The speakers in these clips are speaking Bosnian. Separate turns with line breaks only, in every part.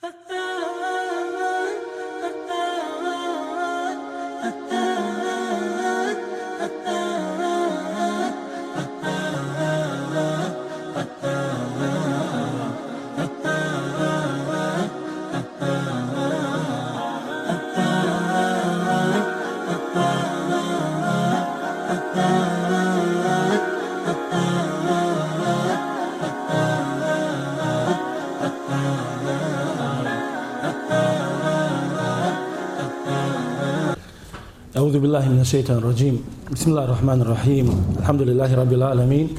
Ha ha! أعوذ بالله من الشيطان الرجيم بسم الله الرحمن الرحيم الحمد لله رب العالمين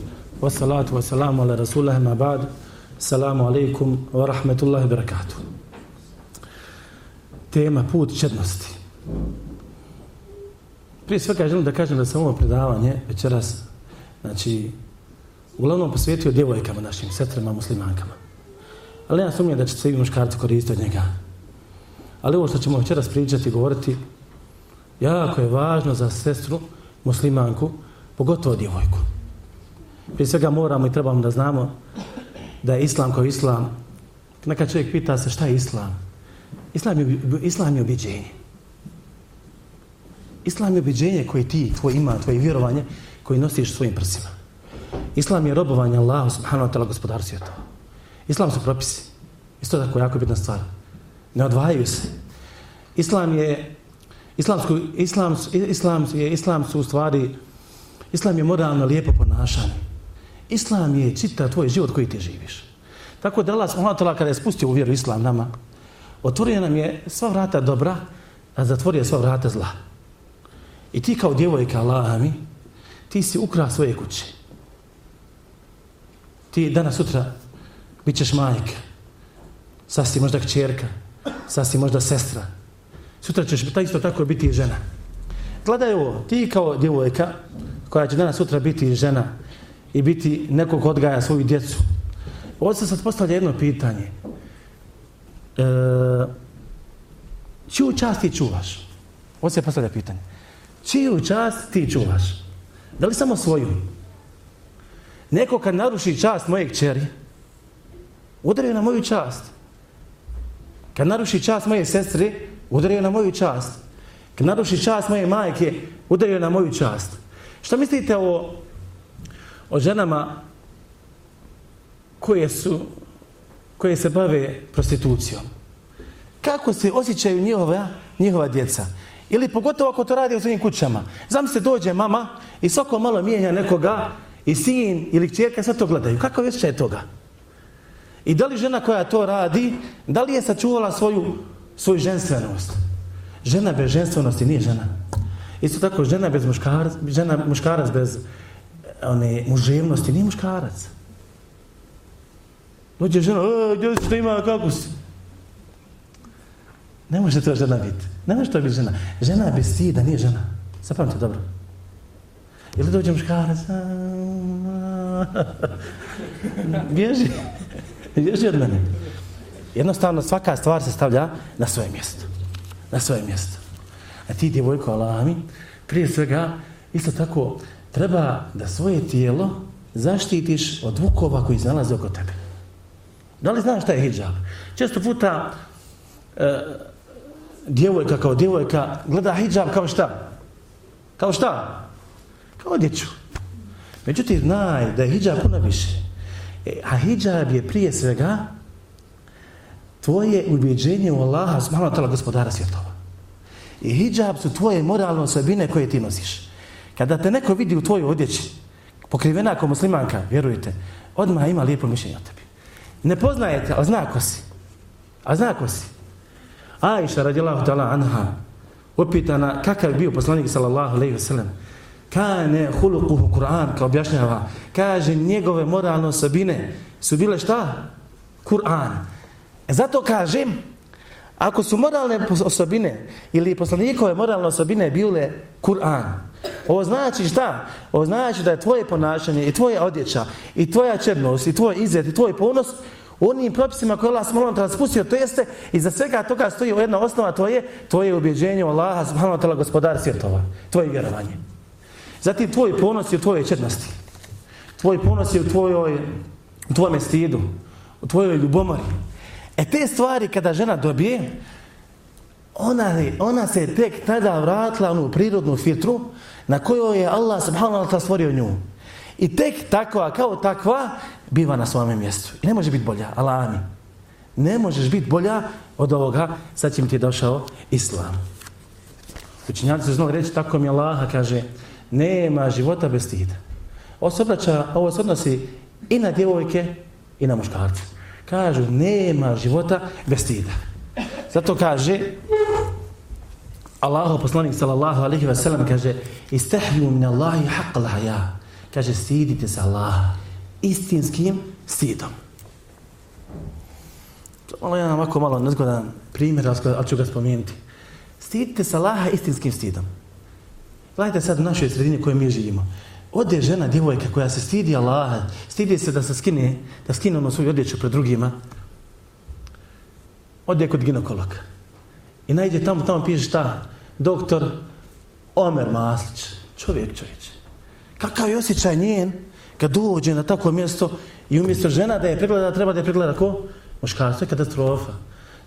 والصلاة والسلام على رسول الله ما بعد السلام عليكم ورحمة الله وبركاته tema put čednosti. Prije svega želim da kažem da sam ovo predavanje večeras, znači, uglavnom posvetio djevojkama našim sestrama muslimankama. Ali ja sumnjam da će se i muškarci koristiti od njega. Ali ovo što ćemo večeras pričati i govoriti, jako je važno za sestru muslimanku, pogotovo djevojku. Prije svega moramo i trebamo da znamo da je islam kao islam. Neka čovjek pita se šta je islam. Islam je, islam je objeđenje. Islam je objeđenje koje ti, tvoj ima, tvoje vjerovanje, koje nosiš svojim prsima. Islam je robovanje Allahu subhanahu wa ta'ala gospodar svijeta. Islam su propisi. Isto tako jako bitna stvar. Ne odvajaju se. Islam je Islamsku, islam, islam, je, islam su u stvari, islam je moralno lijepo ponašanje. Islam je čita tvoj život koji ti živiš. Tako da Allah subhanahu kada je spustio u vjeru islam nama, otvorio nam je sva vrata dobra, a zatvorio sva vrata zla. I ti kao djevojka Allahami, ti si ukra svoje kuće. Ti danas sutra bit ćeš majka, sad si možda kćerka, sad si možda sestra, sutra ćeš ta isto tako biti i žena. Gledaj ovo, ti kao djevojka, koja će danas sutra biti žena i biti nekog odgaja svoju djecu, ovdje se sad postavlja jedno pitanje. E, čiju čast ti čuvaš? Ovdje se postavlja pitanje. Čiju čast ti čuvaš? Da li samo svoju? Neko kad naruši čast moje kćeri, udario na moju čast. Kad naruši čast moje sestre, udario na moju čast. Kad naruši čast moje majke, udario na moju čast. Šta mislite o, o ženama koje su koje se bave prostitucijom? Kako se osjećaju njihova, njihova djeca? Ili pogotovo ako to radi u svojim kućama. Znam se dođe mama i svako malo mijenja nekoga i sin ili čerka sve to gledaju. Kako je toga? I da li žena koja to radi, da li je sačuvala svoju svoju ženstvenost. Žena bez ženstvenosti nije žena. Isto tako, žena bez muškarac, žena muškarac bez one, muževnosti nije muškarac. Dođe žena, e, gdje što ima, kako si? Ne može to žena biti. Ne može to biti žena. Žena bez stida nije žena. Zapamite dobro. Ili dođe muškarac, bježi. Bježi od mene. Jednostavno svaka stvar se stavlja na svoje mjesto. Na svoje mjesto. A ti djevojko Alami, prije svega, isto tako, treba da svoje tijelo zaštitiš od vukova koji nalaze oko tebe. Da li znaš šta je hijab? Često puta e, djevojka kao djevojka gleda hijab kao šta? Kao šta? Kao djeću. Međutim, znaj da je hijab puno više. E, a hijab je prije svega tvoje ubjeđenje u Allaha subhanahu wa ta'ala gospodara svjetova. I hijab su tvoje moralne osobine koje ti nosiš. Kada te neko vidi u tvojoj odjeći, pokrivena ako muslimanka, vjerujte, odmah ima lijepo mišljenje o tebi. Ne poznajete, a zna ko si. A zna ko si. Aisha radijallahu ta'ala anha, upitana kakav bio poslanik sallallahu alaihi wa sallam, kane hulukuhu Kur'an, kao objašnjava, kaže njegove moralne osobine su bile šta? Kur'an. E zato kažem, ako su moralne osobine ili poslanikove moralne osobine bile Kur'an, ovo znači šta? Ovo znači da je tvoje ponašanje i tvoja odjeća i tvoja černost i tvoj izred i tvoj ponos u onim propisima koje Allah smolom tada spustio, to jeste i za svega toga stoji jedna osnova to je tvoje ubjeđenje u Allaha subhanahu wa ta'ala gospodar svjetova, tvoje vjerovanje. Zatim tvoj ponos je u tvojoj četnosti. Tvoj ponos je u tvojoj, u tvojom stidu, u tvojoj ljubomori. E te stvari kada žena dobije, ona, ona se tek tada vratila onu prirodnu filtru na kojoj je Allah subhanahu wa ta'ala stvorio nju. I tek takva, kao takva, biva na svome mjestu. I ne može biti bolja, Allah amin. Ne možeš biti bolja od ovoga, sad će mi ti je došao Islam. Učinjaci su znali reći, tako mi Allaha kaže, nema života bez stida. Ovo se, obraća, ovo se odnosi i na djevojke i na muškarce. Kažu, nema života bez stida. Zato kaže, Allahu poslanik sallallahu alaihi wa sallam kaže, istahju min Allahi haqqa lahaja. Kaže, stidite se Allaha istinskim stidom. To je jedan ovako malo nezgodan primjer, ali ću ga spomenuti. Stidite se Allaha istinskim stidom. Gledajte sad u našoj sredini kojoj mi živimo. Ode žena, djevojka koja se stidi Allaha, stidi se da se skine, da skine ono svoju odjeću pred drugima, ode kod ginekologa. I najde tamo, tamo piše šta? Doktor Omer Maslić. Čovjek, čovječ. Kakav je osjećaj njen kad dođe na tako mjesto i umjesto žena da je pregleda, treba da je pregleda ko? Muškarstvo je katastrofa.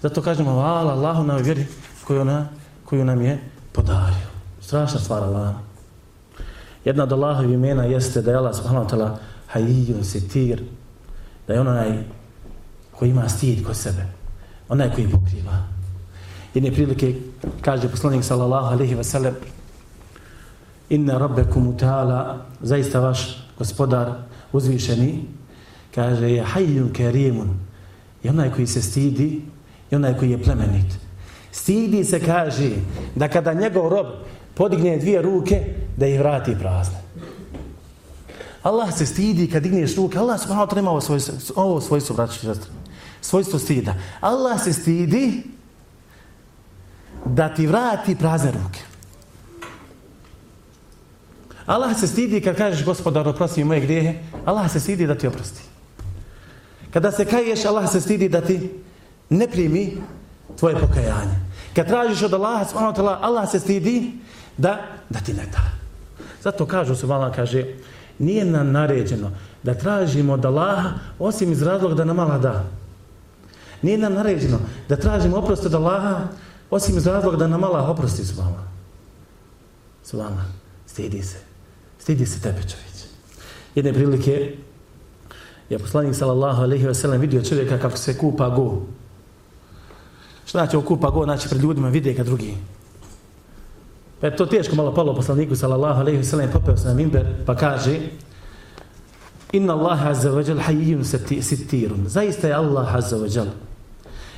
Zato kažemo, hvala Allahu na vjeri koju, ona, koju nam je podario. Strašna stvar Allah. Jedna od Allahovih imena jeste da je Allah subhanahu wa ta'ala hajijun sitir, da je onaj koji ima stid kod sebe, onaj koji pokriva. Jedne prilike kaže poslanik sallallahu alaihi wa sallam inna rabbekum ta'ala zaista vaš gospodar uzvišeni kaže je hajijun kerimun je onaj koji se stidi i onaj koji je plemenit. Stidi se kaže da kada njegov rob podigne dvije ruke da ih vrati prazne. Allah se stidi kad digneš ruke. Allah subhanahu wa ta'ala ima ovo svojstvo, ovo svojstvo braći sestre. Svojstvo stida. Allah se stidi da ti vrati prazne ruke. Allah se stidi kad kažeš gospodar oprosti mi moje grijehe. Allah se stidi da ti oprosti. Kada se kaješ, Allah se stidi da ti ne primi tvoje pokajanje. Kad tražiš od Allaha, Allah se stidi da, da ti ne da. Zato kažu se vala, kaže, nije nam naređeno da tražimo od Allaha osim iz razloga da nam Allah da. Nije nam naređeno da tražimo oprost od Allaha osim iz razloga da nam Allah oprosti s vama. Vama. Stidi se. Stidi se tebe čovječ. Jedne prilike je poslanik sallallahu alaihi ve sellem vidio čovjeka kako se kupa go. Šta znači okupa go, znači pred ljudima vide ga drugi. Pa je to teško malo palo poslaniku sallallahu alejhi ve sellem popeo se na minber pa kaže Inna Allaha azza wa jalla hayyun sittirun. Zaista je Allah azza wa jalla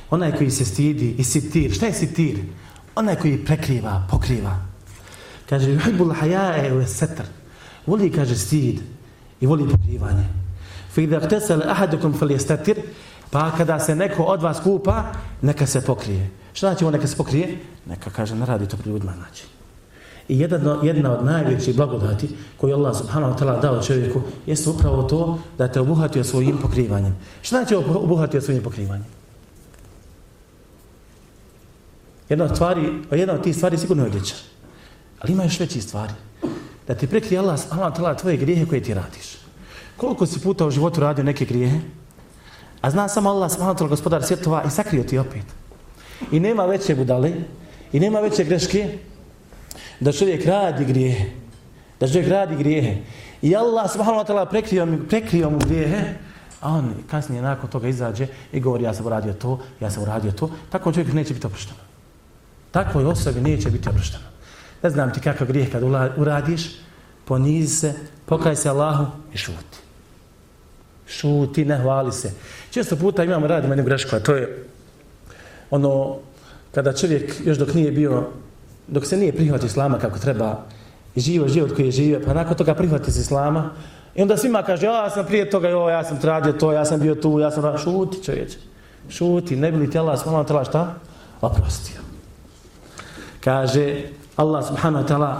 Onaj koji se stidi i sitir. Šta je sitir? Onaj koji prekriva, pokriva. Kaže, yuhibbul haya'a wa satr. Voli, kaže, stid i voli pokrivanje. Fa idha ightasala ahadukum falyastatir. Pa kada se neko od vas kupa, neka se pokrije. Šta znači on neka se pokrije? Neka kaže, ne radi to pri ljudima, znači. I jedna, jedna od najvećih blagodati koju Allah subhanahu wa ta'ala dao čovjeku jeste upravo to da te obuhatio svojim pokrivanjem. Šta znači obuhatio svojim pokrivanjem? Jedna od, stvari, jedna od tih stvari sigurno je odjeća. Ali ima još veći stvari. Da ti prekrije Allah subhanahu wa ta'ala tvoje grijehe koje ti radiš. Koliko si puta u životu radio neke grijehe? A zna samo Allah subhanahu wa ta'ala gospodar svjetova i sakrio ti opet. I nema veće budale, i nema veće greške, da čovjek radi grijehe. Da čovjek radi grijehe. I Allah subhanahu wa ta'ala prekrio, prekrio mu grijehe, a on kasnije nakon toga izađe i govori ja sam uradio to, ja sam uradio to, tako čovjek neće biti oprošteno. Takvoj osobi neće biti oprošteno. Ne znam ti kakav grijeh kad uradiš, ponizi se, pokaj se Allahu i šuti. Šuti, ne hvali se. Često puta imamo radimo jednu grešku, a to je ono, kada čovjek još dok nije bio dok se nije prihvatio islama kako treba živo život koji je živio, pa nakon toga prihvati se islama, i onda svima kaže, ja sam prije toga, jo, ja sam tradio to, ja sam bio tu, ja sam... Šuti čovječe, šuti, ne bi li ti Allah subhanahu wa ta'ala šta? Oprostio. Kaže Allah subhanahu wa ta'ala,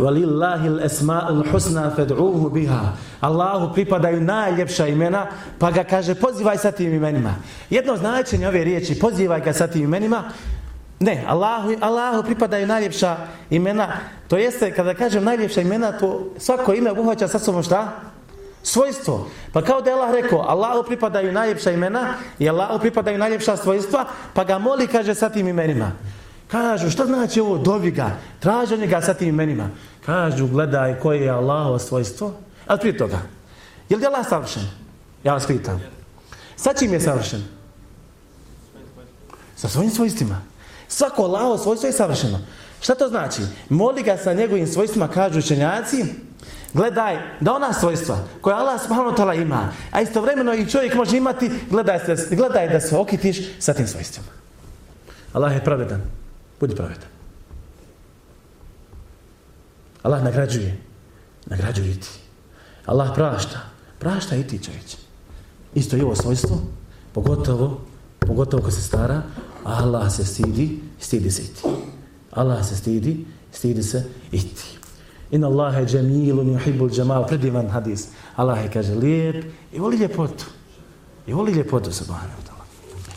Walillahi al-asma'ul husna fad'uhu biha. Allahu pripadaju najljepša imena, pa ga kaže pozivaj sa tim imenima. Jedno značenje ove riječi pozivaj ga sa tim imenima Ne, Allahu, Allahu pripadaju najljepša imena. To jeste, kada kažem najljepša imena, to svako ime obuhvaća sa sobom šta? Svojstvo. Pa kao da je Allah rekao, Allahu pripadaju najljepša imena i Allahu pripadaju najljepša svojstva, pa ga moli, kaže, sa tim imenima. Kažu, što znači ovo, dobi ga, sa tim imenima. Kažu, gledaj koje je Allahovo svojstvo. Ali prije toga, je li Allah savršen? Ja vas pitam. Sa čim je savršen? Sa svojim svojstvima. Svako Allahovo svojstvo je savršeno. Šta to znači? Moli ga sa njegovim svojstvima, kažu učenjaci, gledaj da ona svojstva koja Allah subhanahu ta'ala ima, a istovremeno i čovjek može imati, gledaj, se, gledaj da se okitiš sa tim svojstvima. Allah je pravedan. Budi pravedan. Allah nagrađuje. Nagrađuje ti. Allah prašta. Prašta i ti čovječ. Isto je ovo svojstvo, pogotovo, pogotovo ko se stara, Allah se stidi, stidi se i ti. Allah se stidi, stidi se i ti. Inna Allahe džemilun yuhibbul džemal. Predivan hadis. Allah je kaže lijep i voli ljepotu. I voli ljepotu se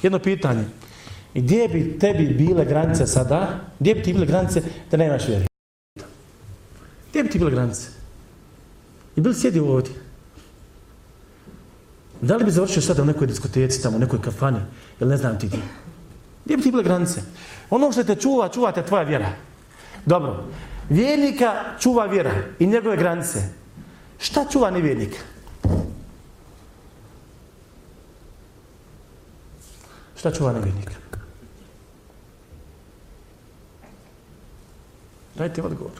Jedno pitanje. I gdje bi tebi bile granice sada? Gdje bi ti bile granice da nemaš vjeri? Gdje bi ti bile granice? I bil sjedi ovdje? Da li bi završio sada u nekoj diskoteci, tamo u nekoj kafani? Ili ne znam ti gdje? Gdje bi ti bile granice? Ono što te čuva, čuva te tvoja vjera. Dobro. Vjernika čuva vjera i njegove granice. Šta čuva nevjernika? Šta čuva nevjernika? Dajte odgovor.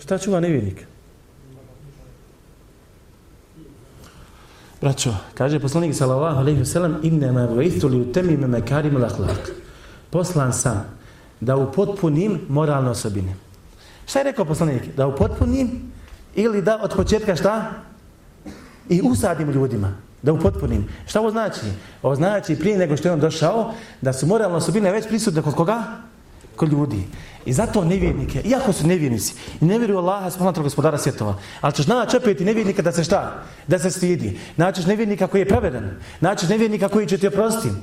Šta čuva nevjernika? Braćo, kaže poslanik sallallahu alejhi ve sellem inna ma bu'ithu li utammima makarim al-akhlaq. Poslan sam da upotpunim moralne osobine. Šta je rekao poslanik? Da upotpunim ili da od početka šta? I usadim ljudima. Da upotpunim. Šta ovo znači? Ovo znači prije nego što je on došao da su moralne osobine već prisutne kod koga? Kod ljudi. I zato nevjernike, iako su nevjernici, i ne vjeruju Allaha subhanahu gospodara svjetova, ali ćeš naći opet i nevjernika da se šta? Da se stidi. Naćeš nevjernika koji je pravedan. Naćeš nevjernika koji će ti oprostiti.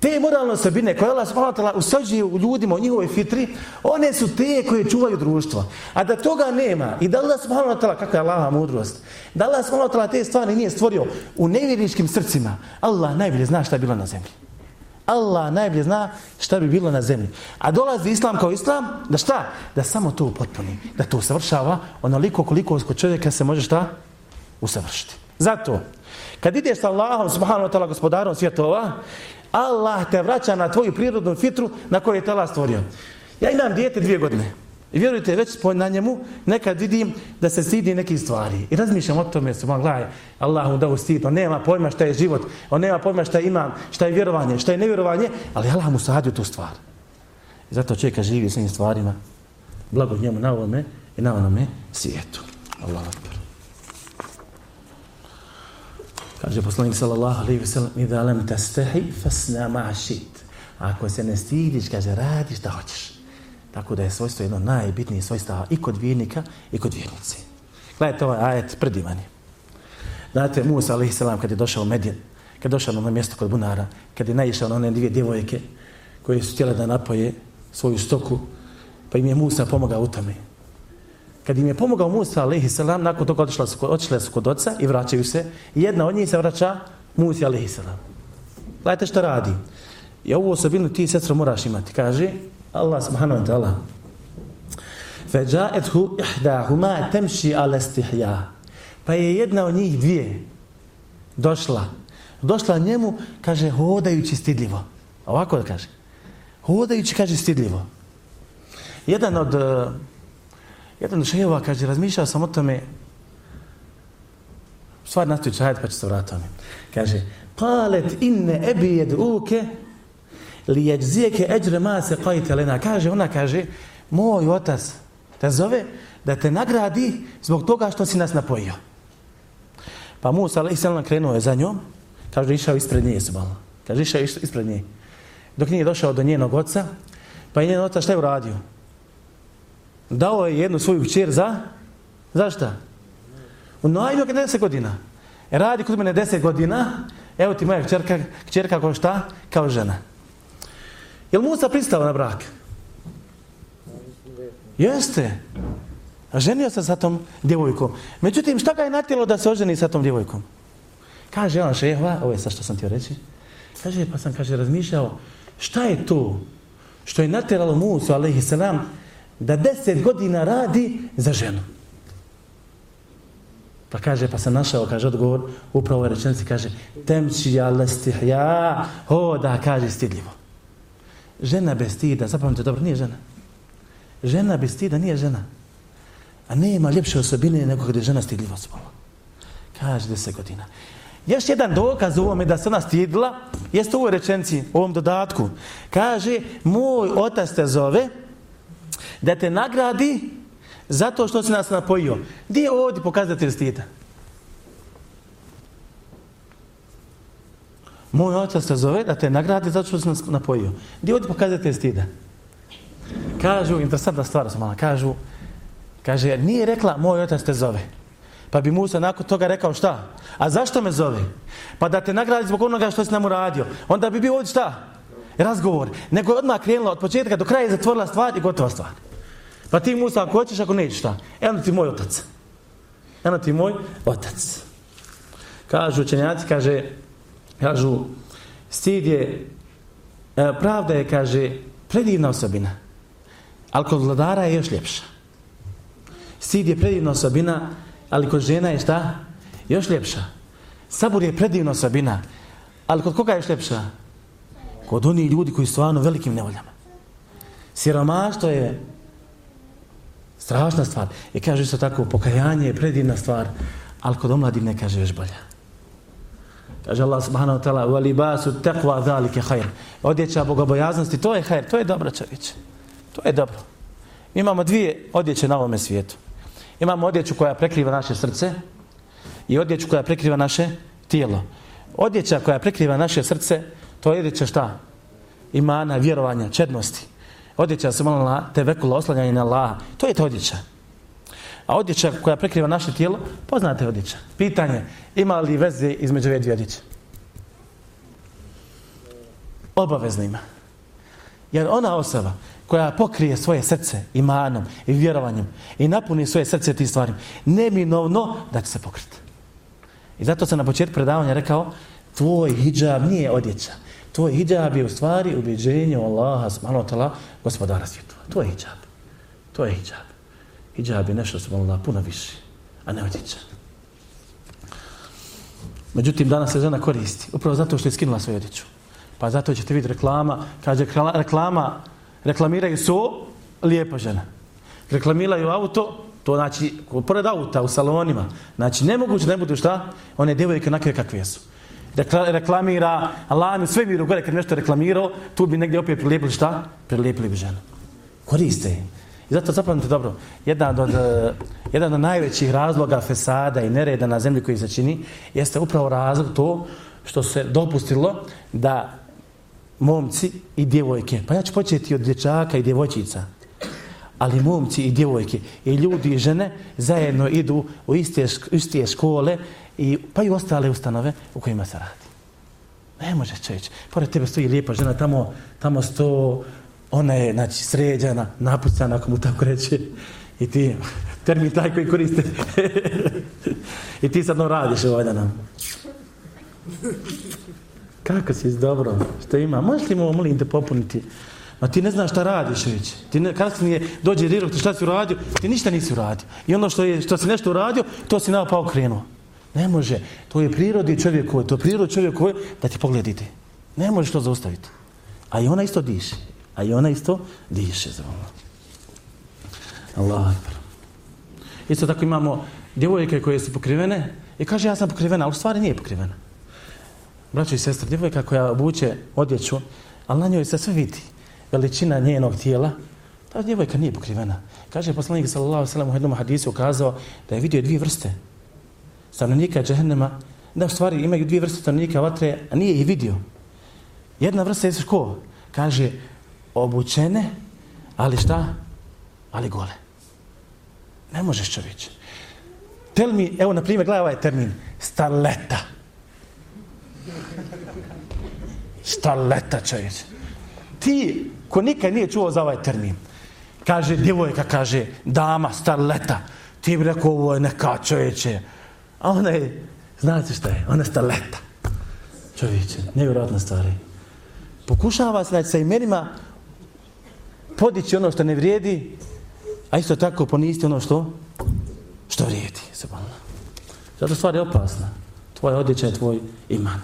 Te moralne osobine koje Allah subhanahu usađuje u ljudima, u njihovoj fitri, one su te koje čuvaju društvo. A da toga nema, i da Allah subhanahu ta'ala, kakva je Allaha mudrost, da Allah subhanahu te stvari nije stvorio u nevjerničkim srcima, Allah najbolje zna šta je bilo na zemlji. Allah najbolje zna šta bi bilo na zemlji. A dolazi islam kao islam, da šta? Da samo to upotpuni. Da to usavršava onoliko koliko kod čovjeka se može šta? Usavršiti. Zato, kad ideš sa Allahom, subhanahu wa ta'ala, gospodarom svjetova, Allah te vraća na tvoju prirodnu fitru na kojoj je te Allah stvorio. Ja imam dijete dvije godine. I vjerujte, već na njemu nekad vidim da se stidi neki stvari. I razmišljam o tome, su vam gledaj, Allah mu dao stid, on nema pojma šta je život, on nema pojma šta je imam, šta je vjerovanje, šta je nevjerovanje, ali Allah mu sadio tu stvar. I zato čeka živi s njim stvarima. Blago njemu na ovome i na onome svijetu. Allah akbar. Kaže poslanik sallallahu alejhi ve sellem: "Idha lam tastahi fasna ma shit." Ako se ne stidiš, kaže radi šta hoćeš. Tako da je svojstvo jedno najbitnije svojstva i kod vjernika i kod vjernice. Gledajte ovaj ajet predivani. Znate, Musa alejhi selam kad je došao u Medin, kad je došao na ono mjesto kod bunara, kad je naišao na one dvije djevojke koje su htjele da napoje svoju stoku, pa im je Musa pomogao u tome. Kad im je pomogao Musa, a.s. nakon toga otišla su, otišle su kod oca i vraćaju se. I jedna od njih se vraća Musa, a.s. Gledajte što radi. I ovu osobinu ti, sestro, moraš imati. Kaže, Allah subhanahu wa ta'ala. Feđaethu ihdahuma temši ale stihja. Pa je jedna od njih dvije došla. Došla njemu, kaže, hodajući stidljivo. Ovako da kaže. Hodajući, kaže, stidljivo. Jedan od eh, Jedan šehova kaže, razmišljao sam o tome, stvar nastoji čajat pa će se vratiti. Kaže, palet inne ebi jed uke li jeđzijeke eđre ma se kajte lena. Kaže, ona kaže, moj otac te zove da te nagradi zbog toga što si nas napojio. Pa Musa, ali islam krenuo je za njom, kaže, išao ispred nje, subala. Kaže, išao ispred nje. Dok nije došao do njenog oca, pa je njen otac šta je uradio? dao je jednu svoju kćer za za šta? U najmnog 10 godina. E radi kod mene 10 godina, evo ti moja kćerka, kćerka kao šta? Kao žena. Je li Musa pristao na brak? Jeste. ženio se sa tom djevojkom. Međutim, šta ga je natjelo da se oženi sa tom djevojkom? Kaže on šehva, ovo je sa što sam ti reći, kaže, pa sam, kaže, razmišljao, šta je to što je natjeralo Musu, alaihi salam, da deset godina radi za ženu? Pa kaže, pa sam našao, kaže, odgovor, upravo je rečenci, kaže, temči ja lestih ja, ho, da, kaže, stidljivo. Žena bez stida, zapamite dobro, nije žena. Žena bez stida nije žena. A nema ljepše osobine nego kada je žena stidljiva spola. Kaže, deset godina. Još jedan dokaz u ovome da se ona stidila, jeste u ovoj rečenci, u ovom dodatku. Kaže, moj otac te zove da te nagradi zato što si nas napojio. Gdje je ovdje pokazatelj stida? Moj otac te zove da te nagradi zato što si nas napojio. Gdje odi ovdje stida? Kažu, interesantna stvar su mala, kažu, kaže, nije rekla moj otac te zove. Pa bi Musa nakon toga rekao šta? A zašto me zove? Pa da te nagradi zbog onoga što si nam uradio. Onda bi bio ovdje šta? Razgovor. Nego je odmah krenula od početka do kraja i zatvorila stvar i gotova stvar. Pa ti Musa ako hoćeš, ako nećeš šta? Eno ti moj otac. Eno ti moj otac. Kažu učenjaci, kaže, kažu, stid je, e, pravda je, kaže, predivna osobina. Ali kod vladara je još ljepša. Stid je predivna osobina, ali kod žena je šta? Još ljepša. Sabur je predivna osobina, ali kod koga je još ljepša? Kod onih ljudi koji su stvarno velikim nevoljama. Siromaštvo je strašna stvar. I kaže isto tako, pokajanje je predivna stvar, ali kod omladine kaže još bolja. Kaže Allah subhanahu wa ta'ala, وَلِبَاسُ تَقْوَا ذَلِكَ خَيْرِ Odjeća bogobojaznosti, to je hajr, to je dobro čovječe. To je dobro. Mi imamo dvije odjeće na ovome svijetu. Imamo odjeću koja prekriva naše srce i odjeću koja prekriva naše tijelo. Odjeća koja prekriva naše srce, to je odjeća šta? Imana, vjerovanja, čednosti. Odjeća se malo na te vekula oslanjanja na Allaha. To je ta odjeća. A odjeća koja prekriva naše tijelo, poznate odjeća. Pitanje, ima li veze između ove dvije odjeće? Obavezno ima. Jer ona osoba koja pokrije svoje srce imanom i vjerovanjem i napuni svoje srce tim stvarima, neminovno da će se pokriti. I zato sam na početku predavanja rekao, tvoj hijab nije odjeća. Tvoj hijab je u stvari ubeđenje Allaha subhanahu wa ta'ala gospodara svijetu. To je hijab. To je hijab. Hijab je nešto se wa puno više, a ne odjeća. Međutim, danas se žena koristi. Upravo zato što je skinula svoju odjeću. Pa zato ćete vidjeti reklama. Kaže, reklama reklamiraju su lijepa žena. Reklamiraju auto, to znači, pored auta, u salonima. Znači, nemoguće ne budu šta? One djevojke onakve kakve su. Rekla, reklamira Allahanu sve miru gore, kad nešto reklamirao, tu bi negdje opet prilijepili šta? Prilijepili bi ženu. Koriste im. I zato zapamite dobro, jedan od, eh, jedan od najvećih razloga fesada i nereda na zemlji koji se čini, jeste upravo razlog to što se dopustilo da momci i djevojke. Pa ja ću početi od dječaka i djevojčica. Ali momci i djevojke i ljudi i žene zajedno idu u iste, iste škole i, pa i ostale ustanove u kojima se radi. Ne može čovječ. Pored tebe stoji lijepa žena, tamo, tamo sto, ona je znači, sređena, napucana, ako mu tako reče. I ti, termin taj koji koriste. I ti sad nam radiš ovaj nam. Kako si dobro? Što ima? Možeš li mu, molim te, popuniti? Ma ti ne znaš šta radiš već. Ti ne, kasnije je dođe direktor, šta si uradio? Ti ništa nisi uradio. I ono što, je, što si nešto uradio, to si naopao krenuo. Ne može. To je prirodi čovjekove. To je prirodi čovjekove da ti pogledite. Ne možeš to zaustaviti. A i ona isto diše. A i ona isto diše za Allah. Allah. Isto tako imamo djevojke koje su pokrivene i kaže ja sam pokrivena, ali u stvari nije pokrivena braćo i sestre, djevojka koja obuće odjeću, ali na njoj se sve vidi veličina njenog tijela, ta djevojka nije pokrivena. Kaže poslanik sallallahu sallam u jednom hadisu ukazao da je vidio dvije vrste stanovnika džehennema, da u stvari imaju dvije vrste stanovnika vatre, a nije ih vidio. Jedna vrsta je ko? Kaže, obučene, ali šta? Ali gole. Ne možeš čovječe. Tell mi, evo na primjer, gledaj ovaj termin, starleta. Starleta čovječe. Ti, ko nikad nije čuo za ovaj termin, Kaže, djevojka, kaže, dama, starleta. Ti bi rekao, ovo je neka čovječe. A ona je, znate šta je, ona je starleta. Čovječe, nevjerojatna stvari. Pokušava se znači, sa imenima podići ono što ne vrijedi, a isto tako ponisti ono što što vrijedi. Zato stvar je opasna. Tvoj odjeća je tvoj iman.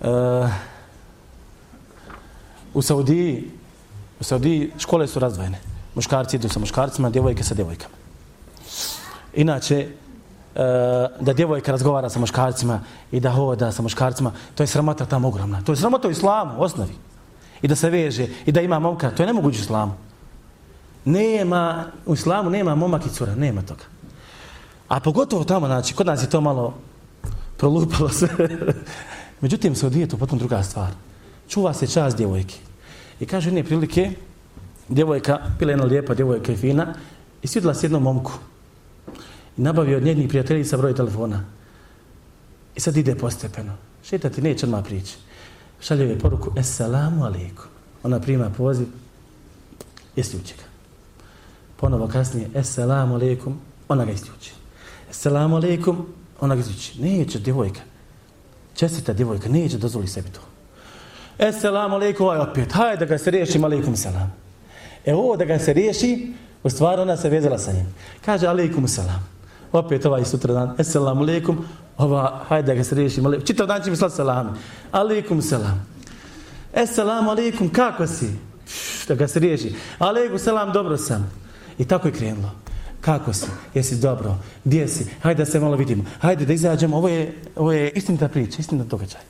Uh, u Saudiji u Saudiji škole su razdvojene. Muškarci idu sa muškarcima, djevojke sa djevojkama. Inače, uh, da djevojka razgovara sa muškarcima i da hoda sa muškarcima, to je sramota tamo ogromna. To je sramota u islamu, u osnovi. I da se veže, i da ima momka, to je nemoguće u islamu. Nema, u islamu nema momak i cura, nema toga. A pogotovo tamo, znači, kod nas je to malo prolupalo se. Međutim, se odvije to potpuno druga stvar. Čuva se čast djevojke. I kaže jedne prilike, djevojka, bila jedna lijepa djevojka i fina, i svidla se jednom momku. I nabavio od njenih prijateljica broj telefona. I sad ide postepeno. Šetati neće odmah prići. Šalje joj poruku, Esselamu alaikum. Ona prima poziv, isključi ga. Ponovo kasnije, Esselamu alaikum, ona ga isključi. Assalamu alaikum, ona ga isključi. Neće djevojka. Čestita djevojka, neće dozvoli sebi to. Assalamu alaikum, ovaj opet. Hajde da ga se riješim, alaikum salam. E ovo da ga se riješi, u stvari ona se vezala sa njim. Kaže alaikum salam. Opet ovaj sutra dan. Assalamu alaikum. Ova, hajde ga se riješi. Čitav dan će mi slati salame. Alaikum selam. Assalamu alaikum, kako si? Da ga se riješi. Alaikum selam, dobro sam. I tako je krenulo. Kako si? Jesi dobro? Gdje si? Hajde da se malo vidimo. Hajde da izađemo. Ovo je, ovo je istinita priča, istinita događaj.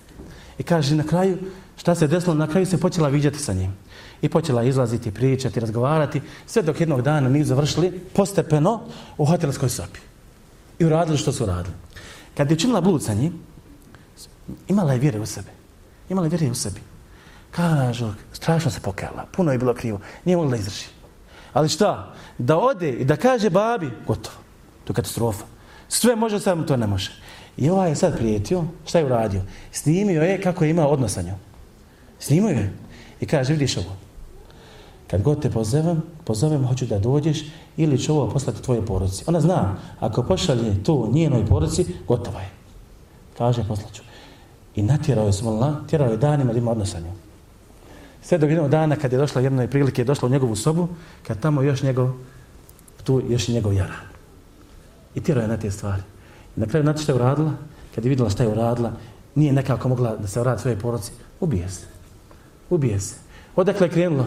I kaže na kraju, šta se desilo? Na kraju se počela viđati sa njim. I počela izlaziti, pričati, razgovarati. Sve dok jednog dana nisu završili postepeno u hotelskoj sobi. I uradili što su radili. Kad je učinila blud sa njim, imala je vjere u sebe. Imala je vjere u sebi. Kaže, strašno se pokajala. Puno je bilo krivo. Nije mogla izdržiti. Ali šta? Da ode i da kaže babi, gotovo. To je katastrofa. Sve može, samo to ne može. I ovaj je sad prijetio, šta je uradio? Snimio je kako je imao odnos sa njom. Snimio je. I kaže, vidiš ovo. Kad god te pozovem, pozovem, hoću da dođeš ili ću ovo poslati tvoje porodici. Ona zna, ako pošalje to njenoj porodici, gotova je. Kaže, poslaću. I natjerao je smolna, tjerao je danima da ima odnos sa njom. Sve do jednog dana kad je došla jednoj prilike, je došla u njegovu sobu, kad tamo još njegov, tu još i njegov jaran. I tjerao je na te stvari. I na kraju znate što je uradila? Kad je vidjela što je uradila, nije nekako mogla da se uradi svoje poruci, Ubije se. Ubije se. Odakle je krenulo?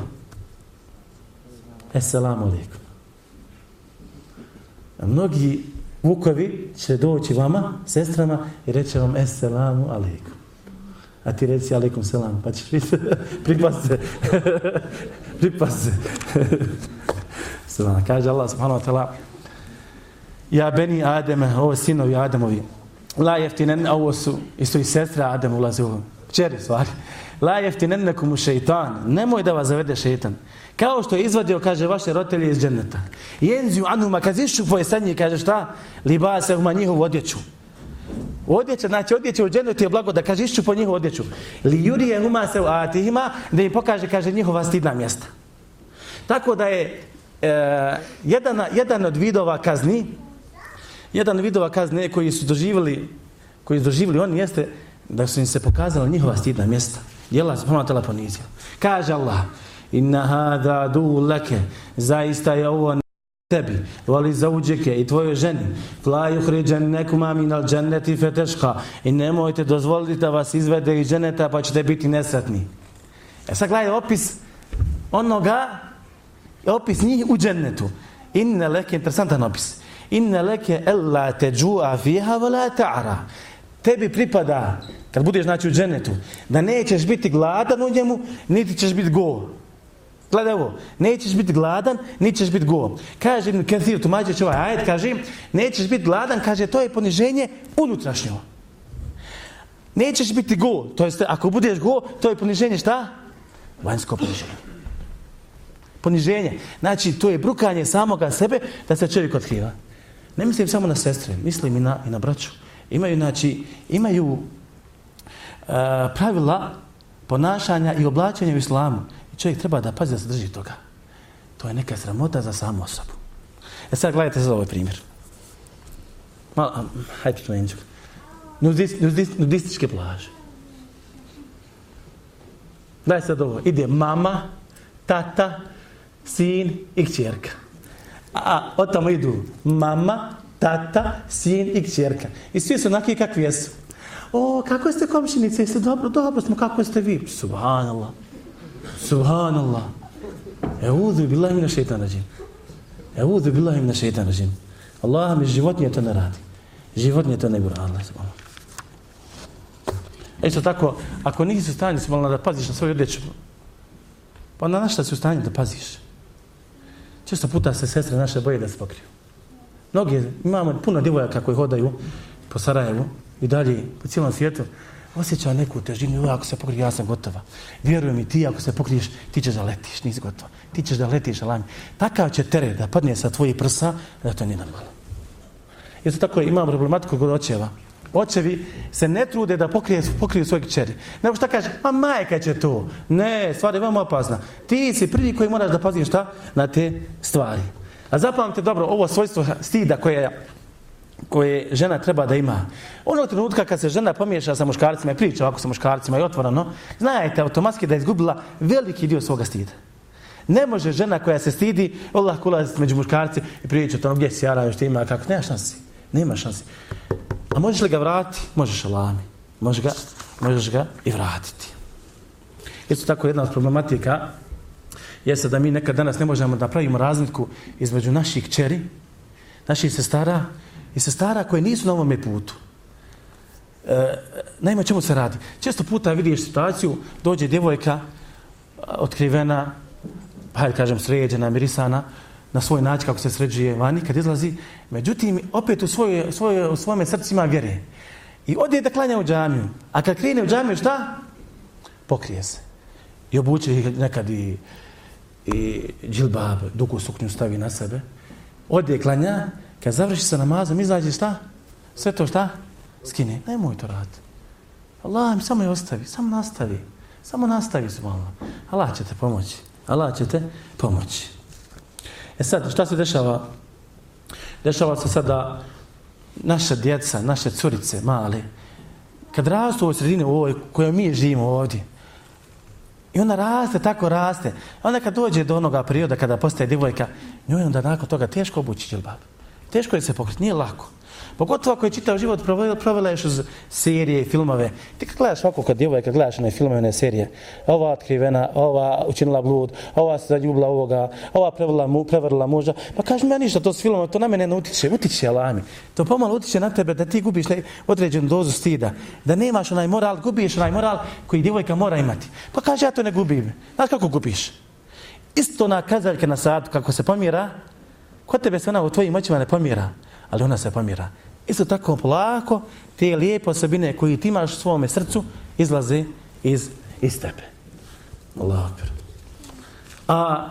Esselamu alaikum. A mnogi vukovi će doći vama, sestrama, i reće vam Esselamu alaikum. A ti reci alaikum selam, pa ćeš vidjeti, pripast se, pripast se. Selam, kaže Allah subhanahu wa ta'ala, ja beni Ademe, ovo sinovi Ademovi, la jeftinen, ovo su, isto i sestra Adem ulazi u čeri stvari, la jeftinennekum u šeitan, nemoj da vas zavede šeitan, kao što je izvadio, kaže, vaše rotelje iz dženeta. Jenziju anuma, kad išu tvoje sanje, kaže šta? Liba se uma njihovu odjeću. Odjeća, znači odjeća u dženetu je blago da kaže išću po njihovu odjeću. Li juri je huma se u atihima da im pokaže, kaže, njihova stidna mjesta. Tako da je e, jedan, jedan od vidova kazni, jedan od vidova kazne koji su doživjeli, koji su doživjeli oni jeste da su im se pokazala njihova stidna mjesta. Jela se ponovno ponizio. Kaže Allah, inna hada du leke, zaista je ovo tebi, voli za uđeke i tvojoj ženi, fla juhriđen nekuma minal dženneti feteška i nemojte dozvoliti da vas izvede iz dženeta pa ćete biti nesretni. E sad gledaj opis onoga, opis njih u džennetu. Inne leke, interesantan opis. Inne leke ella te džua fiha vola ta'ara. Tebi pripada, kad budeš znači u dženetu, da nećeš biti gladan u njemu, niti ćeš biti go. Gledaj ovo, nećeš biti gladan, nećeš biti go. Kaže Ibn Kathir, tumađeć ovaj ajed, kaže, nećeš biti gladan, kaže, to je poniženje unutrašnjo. Nećeš biti go, to jest, ako budeš go, to je poniženje šta? Vanjsko poniženje. Poniženje. Znači, to je brukanje samoga sebe da se čovjek otkriva. Ne mislim samo na sestre, mislim i na, i na braću. Imaju, znači, imaju E, pravila ponašanja i oblačenja u islamu čovjek treba da pazi da se drži toga. To je neka sramota za samu osobu. E sad gledajte za ovaj primjer. Malo, hajde to enđu. Nudist, nudist, nudističke plaže. Daj sad ovo. Ide mama, tata, sin i kćerka. A od tamo idu mama, tata, sin i kćerka. I svi su onaki kakvi jesu. O, kako ste komšinice? Jeste dobro? Dobro smo. Kako ste vi? Subhanallah. Subhanallah. Eudhu billahi mina šeitan rađim. Eudhu billahi mina šeitan rađim. Allah mi životnije to ne radi. Životnije to ne bi Allah. Isto tako, ako nisi u stanju da paziš na svoju odjeću, pa na našta si u stanju da paziš. Često puta se sestre naše boje da se pokriju. Mnogi, imamo puno djevojaka koji hodaju po Sarajevu i dalje po cijelom svijetu, osjeća neku težinu, ako se pokriješ, ja sam gotova. Vjerujem i ti, ako se pokriješ, ti ćeš da letiš, nisi gotova. Ti ćeš da letiš, alami. Takav će teret da padne sa tvojih prsa, da to nije normalno. Isto tako imam problematiku kod očeva. Očevi se ne trude da pokrije, pokriju svoje kćeri. Nego šta kaže, ma majka će to. Ne, stvar je veoma opasna. Ti si prvi koji moraš da paziš šta na te stvari. A zapamte dobro, ovo svojstvo stida koje, koje žena treba da ima. Onog trenutka kad se žena pomiješa sa muškarcima i priča ovako sa muškarcima i otvoreno, znajte automatski da je izgubila veliki dio svoga stida. Ne može žena koja se stidi, Allah kulaziti među muškarci i priča o tom gdje si jara, što ti ima, kako, nema šansi. Nema šansi. A možeš li ga vratiti? Možeš alami. Možeš ga, možeš ga i vratiti. Isto tako jedna od problematika jeste da mi nekad danas ne možemo da pravimo razliku između naših kćeri, naših sestara i sestara koje nisu na ovome putu. E, naime, čemu se radi? Često puta vidiš situaciju, dođe djevojka otkrivena, pa ja kažem sređena, mirisana, na svoj način kako se sređuje vani kad izlazi. Međutim, opet u, svoje, svoje, u svome srcu ima vjere. I ode da klanja u džamiju. A kad krene u džamiju, šta? Pokrije se. I obuče ih nekad i, i džilbab, dugu suknju stavi na sebe. Ode klanja, kad završi sa namazom, izađe šta? Sve to šta? Skine. Nemoj to raditi. Allah mi samo je ostavi, samo nastavi. Samo nastavi subhanallah. Allah će te pomoći. Allah će te pomoći. E sad, šta se dešava? Dešava se sad da naša djeca, naše curice, male, kad rastu u ovoj sredini u ovoj kojoj mi živimo ovdje, i ona raste, tako raste, onda kad dođe do onoga perioda kada postaje divojka, njoj onda nakon toga teško obući džilbab. Teško je se pokriti, nije lako. Pogotovo ako je čitav život provela, provela još uz serije i filmove. Ti kad gledaš ovako kad djevojka, gledaš one filmove, one serije, ova otkrivena, ova učinila blud, ova se zaljubila ovoga, ova prevrla, mu, prevrla muža, pa kaži mi ja ništa, to s filmom, to na mene ne utiče, utiče, alami. To pomalo utiče na tebe da ti gubiš određenu dozu stida, da nemaš onaj moral, gubiš onaj moral koji djevojka mora imati. Pa kaže ja to ne gubim. Znaš kako gubiš? Isto na kazaljke na sad, kako se pomira, kod tebe se ona u tvojim očima ne pomira, ali ona se pomira. Isto tako polako, te lijepe osobine koje ti imaš u svome srcu izlaze iz, iz tebe. Allah akbar. A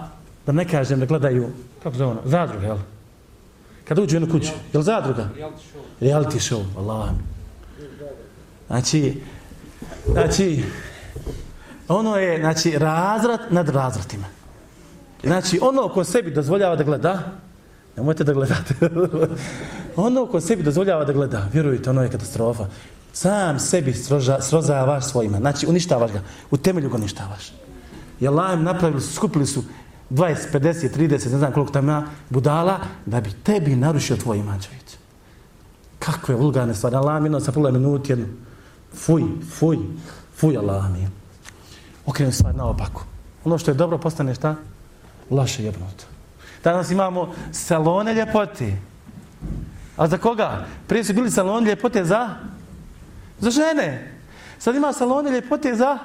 da ne kažem da gledaju, kako zove ono, zadruga, jel? Kad uđu u jednu kuću, jel zadruga? Reality show, Allah. Znači, znači, ono je, znači, razrat nad razratima. Znači, ono ko sebi dozvoljava da gleda, Nemojte da gledate. ono ko sebi dozvoljava da gleda, vjerujte, ono je katastrofa. Sam sebi sroža, srozavaš svojima. Znači, uništavaš ga. U temelju ga uništavaš. I Allah im napravili su, skupili su 20, 50, 30, ne znam koliko tam ima budala, da bi tebi narušio tvoj iman. Kakve vulgarne stvari. Allah mi jedno sa pola minuti, jednu. Fuj, fuj, fuj Allah mi. Okrenu stvari naopako. Ono što je dobro postane šta? Laše jebnuto. Danas imamo salone ljepote. A za koga? Prije su bili salone ljepote za? Za žene. Sad ima salone ljepote za?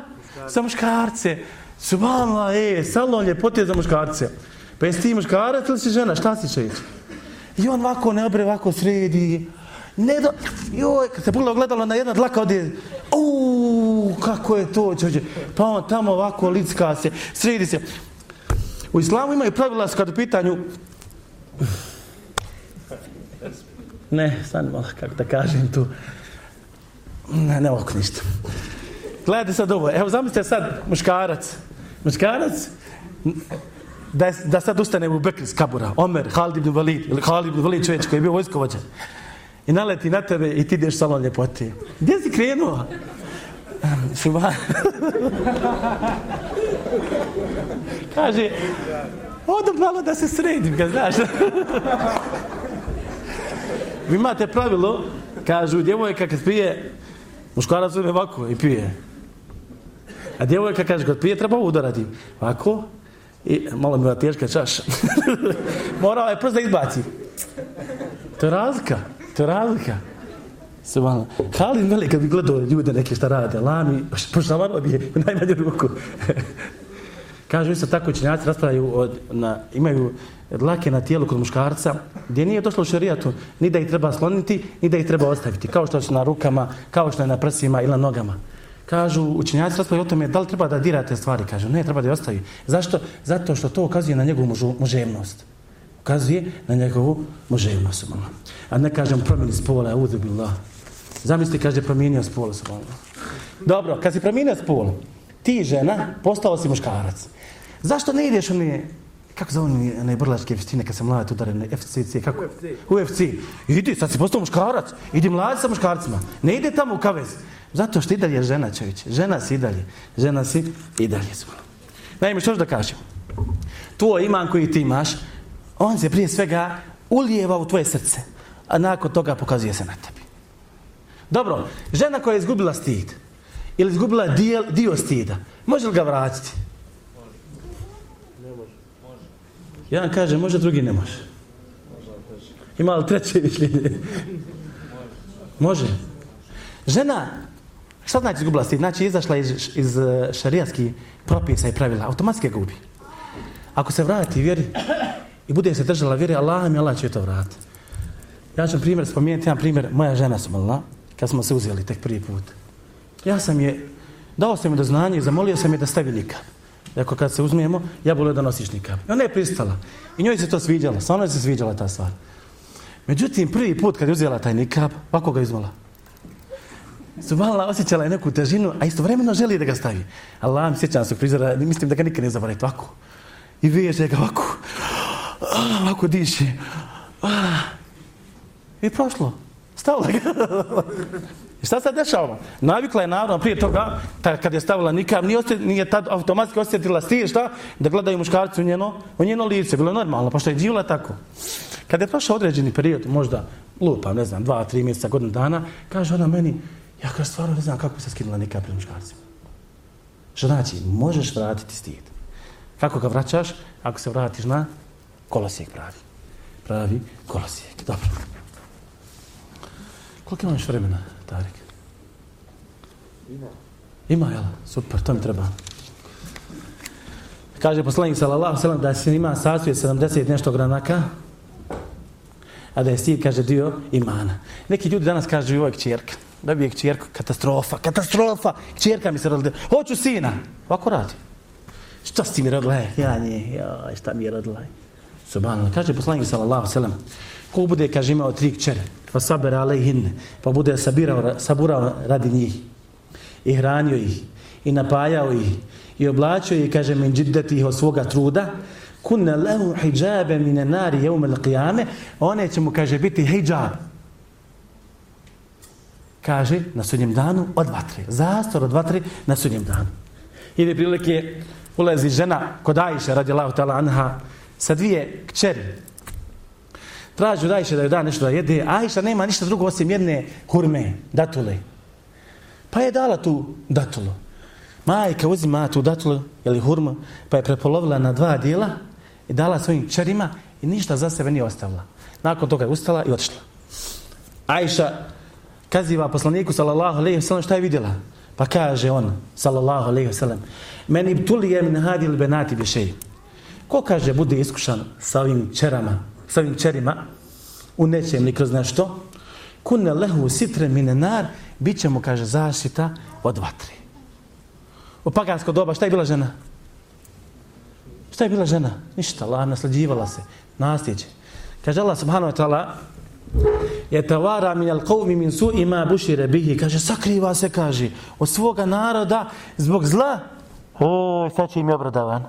Za muškarce. Subhanallah, e, salon ljepote za muškarce. Pa jesi ti muškarac ili si žena? Šta si će ići? I on ovako ne obre, ovako sredi. Ne do... Joj, kad se pogleda gledalo na jedna dlaka ovdje, uuu, kako je to, čođe. Pa on tamo ovako licka se, sredi se. U islamu imaju pravila kad u pitanju... Ne, stani malo, kako da kažem tu. Ne, ne ovako ništa. Gledajte sad ovo. Evo, zamislite sad muškarac. Muškarac da, da sad ustane u Bekr iz kabura, Omer, Halid ibn Walid, ili Halid ibn Walid čovječ koji je bio vojskovođa. I naleti na tebe i ti ideš salon ljepoti. Gdje si krenuo? Subhan. Kaže, odu malo da se sredim, kad znaš. Vi imate pravilo, kažu, djevojka kad pije, muškarac uzme ovako i pije. A djevojka kaže, kad pije, treba udarati. Ovako, i malo mi je teška čaša. Mora ovaj prst da izbaci. To je razlika, to je razlika. Subhanallah. Halid Meli kad bi gledao ljude neke šta rade, lami, pošavano bi je u najmanju ruku. Kažu isto tako učenjaci raspravljaju od, na, imaju dlake na tijelu kod muškarca, gdje nije došlo u šarijatu ni da ih treba sloniti, ni da ih treba ostaviti. Kao što su na rukama, kao što je na prsima ili na nogama. Kažu učenjaci raspravljaju o tome da li treba da dirate stvari. Kažu ne, treba da je ostavi. Zašto? Zato što to ukazuje na njegovu mužu, muževnost. Ukazuje na njegovu muževnost. A ne kažem promjeni spola, uzubillah. Zamisli, kaže, promijenio spol. Dobro, kad si promijenio spol, ti žena, postao si muškarac. Zašto ne ideš u ne, kako zove oni, one brlačke vještine kad se mlade udare, ne, FCC, kako? UFC. UFC. Idi, sad si postao muškarac, idi mladi sa muškarcima. Ne ide tamo u kavez. Zato što i dalje žena čovječe. Žena si i dalje. Žena si i dalje. Naime, što da kažem? Tvoj iman koji ti imaš, on se prije svega ulijeva u tvoje srce. A nakon toga pokazuje se na tebi. Dobro, žena koja je izgubila stid ili izgubila dio, dio stida, može li ga vratiti? Jedan kaže, može, drugi ne može. Ima li treće mišljenje? Može. Žena, šta znači izgubila stid? Znači izašla iz, iz eh, šarijatskih propisa i pravila, automatski gubi. Ako se vrati vjeri i bude se držala vjeri, Allah mi Allah će to vratiti. Ja ću primjer spomenuti, jedan primjer, moja žena sam Allah, kad smo se uzeli tek prvi put. Ja sam je, dao sam je do znanja i zamolio sam je da stavi nikab. Rekao, kad se uzmijemo, ja volio da nosiš nikab. I ona je pristala. I njoj se to sviđalo. Sa se sviđala ta stvar. Međutim, prvi put kad je uzela taj nikab, ovako ga izvala. Subhanallah osjećala je neku težinu, a istovremeno želi da ga stavi. Allah mi sjećam se prizora, mislim da ga nikad ne zavaraju. Ovako. I viježe ga ovako. Ah, ovako diši. Ah. I prošlo. Stavila ga. I šta se dešava? Navikla je naravno prije toga, ta, kad je stavila nikam, nije, osjet, nije tad automatski osjetila stije, šta? Da gledaju muškarci u njeno, u njeno lice. Bilo je normalno, pošto je živjela tako. Kad je prošao određeni period, možda lupa, ne znam, dva, tri mjeseca, godinu dana, kaže ona meni, ja kao stvarno ne znam kako bi se skinula nikam pred muškarcima. Što znači, možeš vratiti stid. Kako ga vraćaš? Ako se vratiš na kolosijek pravi. Pravi kolosijek. Dobro. Koliko imaš vremena, Tarik? Ima. Ima, jel? Super, to mi treba. Kaže poslanik sallallahu sallam da se ima sasvije 70 nešto granaka, a da je stid, kaže, dio imana. Neki ljudi danas kažu, ovo je kćerka. Da bi je kćerka, katastrofa, katastrofa, kćerka mi se rodila. Hoću sina. Ovako radi. Šta si mi rodila? E, ja nije, ja, šta mi je rodila? Subhanallah. Kaže poslanik sallallahu sallam, ko bude, kaže, imao tri kćere, pa sabera alejhin, pa bude sabirao, saburao radi njih i hranio ih i napajao ih i oblačio ih, kaže, min džiddeti ih od svoga truda, kunne lehu hijabe mine nari jeume l'qiyame, one će mu, kaže, biti hijab. Kaže, na sudnjem danu od vatre. Zastor od vatre na sudnjem danu. Ili prilike, ulazi žena kod Ajše, radi Allah, anha, sa dvije kćeri, traži od Ajše da joj da nešto da jede, Ajša nema ništa drugo osim jedne hurme, datule. Pa je dala tu datulu. Majka uzima tu datulu, ili hurmu, pa je prepolovila na dva dijela i dala svojim čerima i ništa za sebe nije ostavila. Nakon toga je ustala i otišla. Ajša kaziva poslaniku, sallallahu alaihi sellem šta je vidjela? Pa kaže on, sallallahu alaihi sallam, meni tuli je min hadil benati shay". Ko kaže bude iskušan sa ovim čerama, sa ovim čerima u nečem ili kroz nešto, kunne lehu sitre mine nar, bit će mu, kaže, zaštita od vatri. U pagansko doba, šta je bila žena? Šta je bila žena? Ništa, Allah naslađivala se, nasljeđe. Kaže Allah subhanahu wa ta'ala, je tavara min al qawmi min su ima bušire bihi. Kaže, sakriva se, kaže, od svoga naroda zbog zla. O, sad će im je obradavan.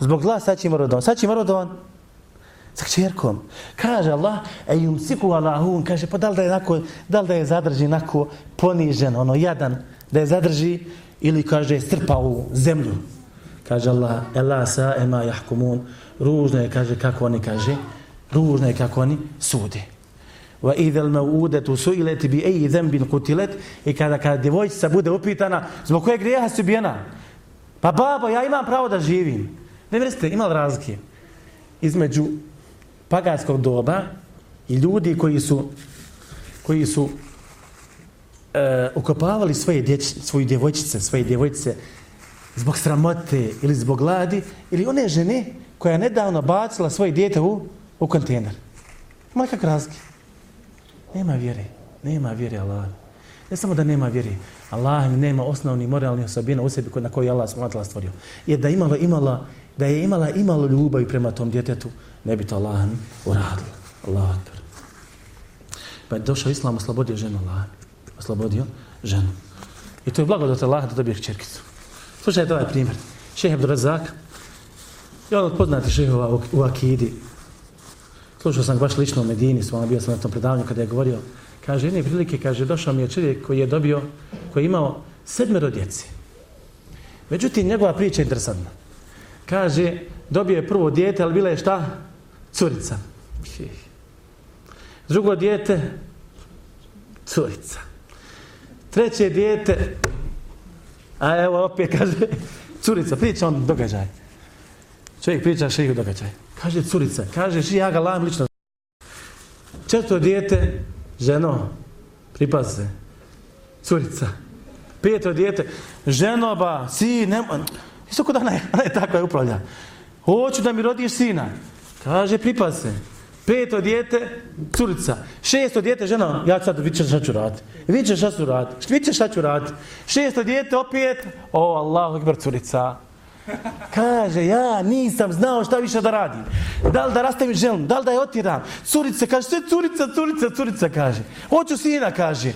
Zbog zla sad će rodovan. Sad će rodovan sa kćerkom. Kaže Allah, e jum siku Allahun, kaže, pa da li da je, nako, da li da je zadrži nako ponižen, ono, jadan, da je zadrži, ili kaže, strpa u zemlju. Kaže Allah, ela sa ema jahkumun, ružno je, kaže, kako oni, kaže, ružno je kako oni sude. Wa idha al-maw'udatu su'ilat bi ayyi dhanbin qutilat i kada kada djevojčica bude upitana zbog kojeg grijeha si ubijena pa babo ja imam pravo da živim ne vjerujete ima razlike između paganskog doba i ljudi koji su koji su e, ukopavali svoje dječ, svoje djevojčice svoje djevojčice zbog sramote ili zbog gladi ili one žene koja je nedavno bacila svoje dijete u, u kontejner ima kak razlike Nema vjere. Nema vjere Allah. Ne samo da nema vjere. Allah nema osnovni moralni osobina u sebi na koji Allah smatla stvorio. Je da imala, imala, da je imala, imalo ljubav prema tom djetetu, ne bi to Allah uradila. Allah. Pa je došao Islam, oslobodio ženu Allah. Oslobodio ženu. I to je blagodat Allah da dobije čerkicu. Slušajte ovaj primjer. Šehe Abdurazak, je on od poznati šehova u, Akidi, Slušao sam baš lično u Medini, s vama bio sam na tom predavanju kada je govorio, kaže, jedne prilike, kaže, došao mi je čovjek koji je dobio, koji je imao sedmero djeci. Međutim, njegova priča je interesantna. Kaže, dobio je prvo dijete, ali bila je šta? Curica. Drugo dijete, curica. Treće dijete, a evo opet kaže, curica, priča on događaj. Čovjek priča šeju događaj. Kaže curica, kaže ši, ja ga lajem lično. Četvrto dijete, ženo, pripaz se, curica. Peto dijete, ženo ba, si, nema, isto kod ona je, ona je tako je upravlja. Hoću da mi rodiš sina. Kaže, pripaz se. Peto dijete, curica. Šesto dijete, žena, ja sad vidite šta ću raditi. Vidite šta ću raditi. Vidite šta ću raditi. Šesto dijete, opet, o, Allahu akbar, curica. Kaže, ja nisam znao šta više da radim. Da li da rastavim želom, da li da je otiram. Curica, kaže, sve curica, curica, curica, kaže. Hoću sina, kaže.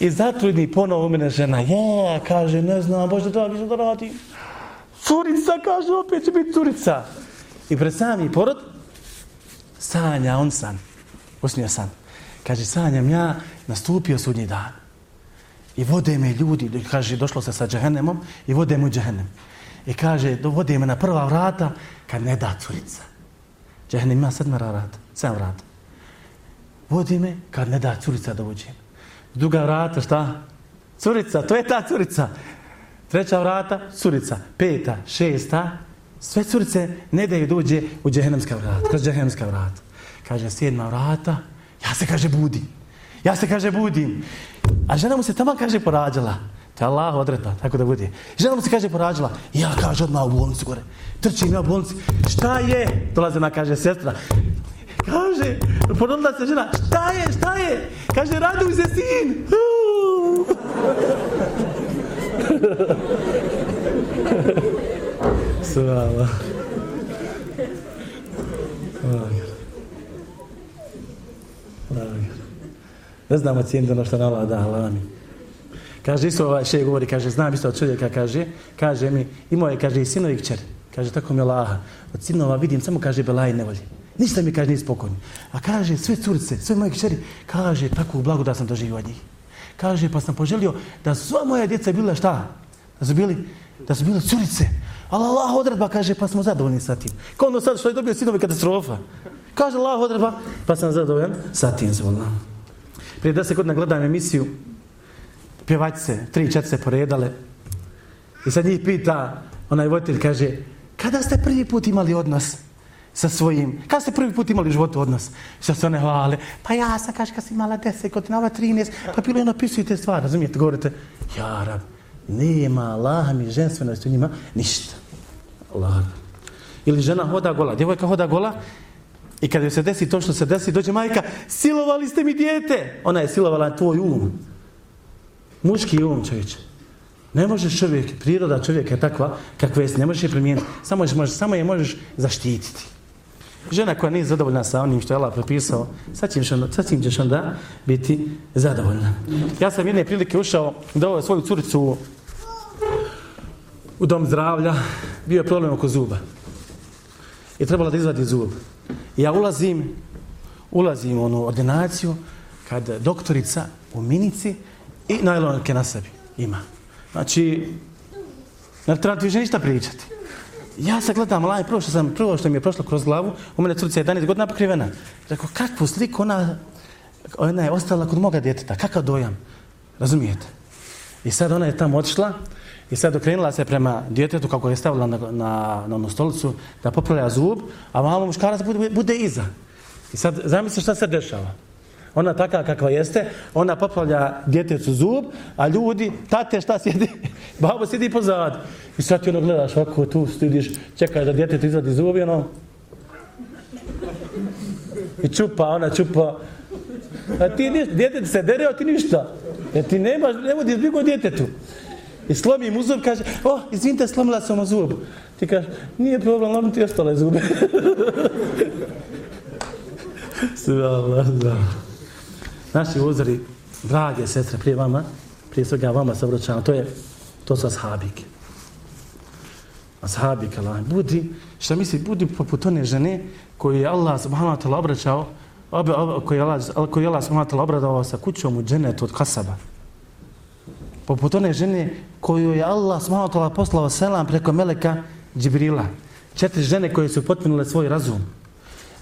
I zatrudni ponovo u mene žena. Ja, kaže, ne znam, Bože, da više da radim. Curica, kaže, opet će biti curica. I pred sami porod, sanja, on san. Usnio san. Kaže, sanjam ja, nastupio sudnji dan. I vode me ljudi, kaže, došlo se sa džahennemom, i vode mu džahennem. I kaže, dovodi me na prva vrata kad ne da curica. Džahnem ima sedmera vrata, sedam vrata. Vodi me kad ne da curica da uđem. Druga vrata, šta? Curica, to je ta curica. Treća vrata, curica. Peta, šesta, sve curice ne daju dođe u džehennemska vrata, kroz džehennemska vrata. Kaže, sedma vrata, ja se kaže budim. Ja se kaže budim. A žena mu se tamo kaže porađala. To je Allah odredba, tako da bude. Žena mu se kaže porađala, ja kaže odmah u bolnicu gore. Trčim ja u bolnicu. šta je? Dolaze na kaže sestra. Kaže, porodila se žena, šta je, šta je? Kaže, raduj se sin. Svala. Ne znamo cijeniti ono što nam Allah da, Allah mi. Kaže, isto ovaj še govori, kaže, znam isto od čovjeka, kaže, kaže mi, imao je, kaže, i sinovi kćer, kaže, tako mi Laha. od sinova vidim, samo kaže, belaj nevolje. Ništa mi, kaže, nije spokojno. A kaže, sve curice, sve moje kćeri, kaže, tako u blagu da sam doživio od njih. Kaže, pa sam poželio da sva moja djeca bila šta? Da su bili, da su bile curice. Ali Allah odredba, kaže, pa smo zadovoljni sa tim. Kao ono sad što je dobio sinovi katastrofa. Kaže Allah odredba, pa sam zadovoljan sa tim, zvolna. Prije deset se godina gledam emisiju, pjevačice, tri, četiri se poredale. I sad njih pita, onaj voditelj kaže, kada ste prvi put imali odnos sa svojim, kada ste prvi put imali u životu odnos? I se one hvale, pa ja sam, kaže, kad sam imala deset godina, ova 13, pa bilo je napisujete stvar, razumijete, govorite, ja rab, nema Allaha mi ženstvenosti u njima, ništa. Allah. Ili žena hoda gola, djevojka hoda gola, I kada se desi to što se desi, dođe majka, silovali ste mi dijete. Ona je silovala tvoj um muški um čovječe. Ne možeš čovjek, priroda čovjeka je takva kakva je, ne možeš je primijeniti. Samo, je, možeš, samo je možeš zaštititi. Žena koja nije zadovoljna sa onim što je Allah propisao, sad ćeš, onda, sad ćeš onda biti zadovoljna. Ja sam jedne prilike ušao da ovo svoju curicu u, dom zdravlja, bio je problem oko zuba. i trebala da izvadi zub. I ja ulazim, ulazim u onu ordinaciju kad doktorica u minici i najlonke na sebi ima. Znači, ne treba ti više ništa pričati. Ja se gledam laj, prvo što, sam, prvo što mi je prošlo kroz glavu, u mene curica je 11 godina pokrivena. Rekao, kakvu sliku ona, ona je ostala kod moga djeteta, kakav dojam? Razumijete? I sad ona je tamo otišla i sad okrenula se prema djetetu kako je stavila na, na, na onu stolicu da popravlja zub, a malo muškarac bude, bude iza. I sad zamisli šta se dešava. Ona taka kakva jeste, ona popravlja djetecu zub, a ljudi, tate šta sjedi? Babo sjedi pozad. I sad ti ono gledaš ovako tu, stidiš, čekaš da djetetu izvadi zub i ono... I čupa, ona čupa. A ti ništa, djete se dere, a ti ništa. Jer ti nemaš, ne vodi zbigo djetetu. I slomi mu zub, kaže, o, oh, izvinite, slomila sam mu zub. Ti kaže, nije problem, lomim ti ostale zube. Sve Allah, da. Naši uzori, drage sestre, prije vama, prije svega vama se obraćam, to je, to su ashabike. Ashabike, Allah. Budi, šta misli, budi poput one žene koju je Allah subhanahu wa ta'la obraćao, obe, obe, koji je Allah, koji je Allah subhanahu wa sa kućom u dženetu od kasaba. Poput one žene koju je Allah subhanahu wa poslao selam preko meleka Džibrila. Četiri žene koje su potpunile svoj razum.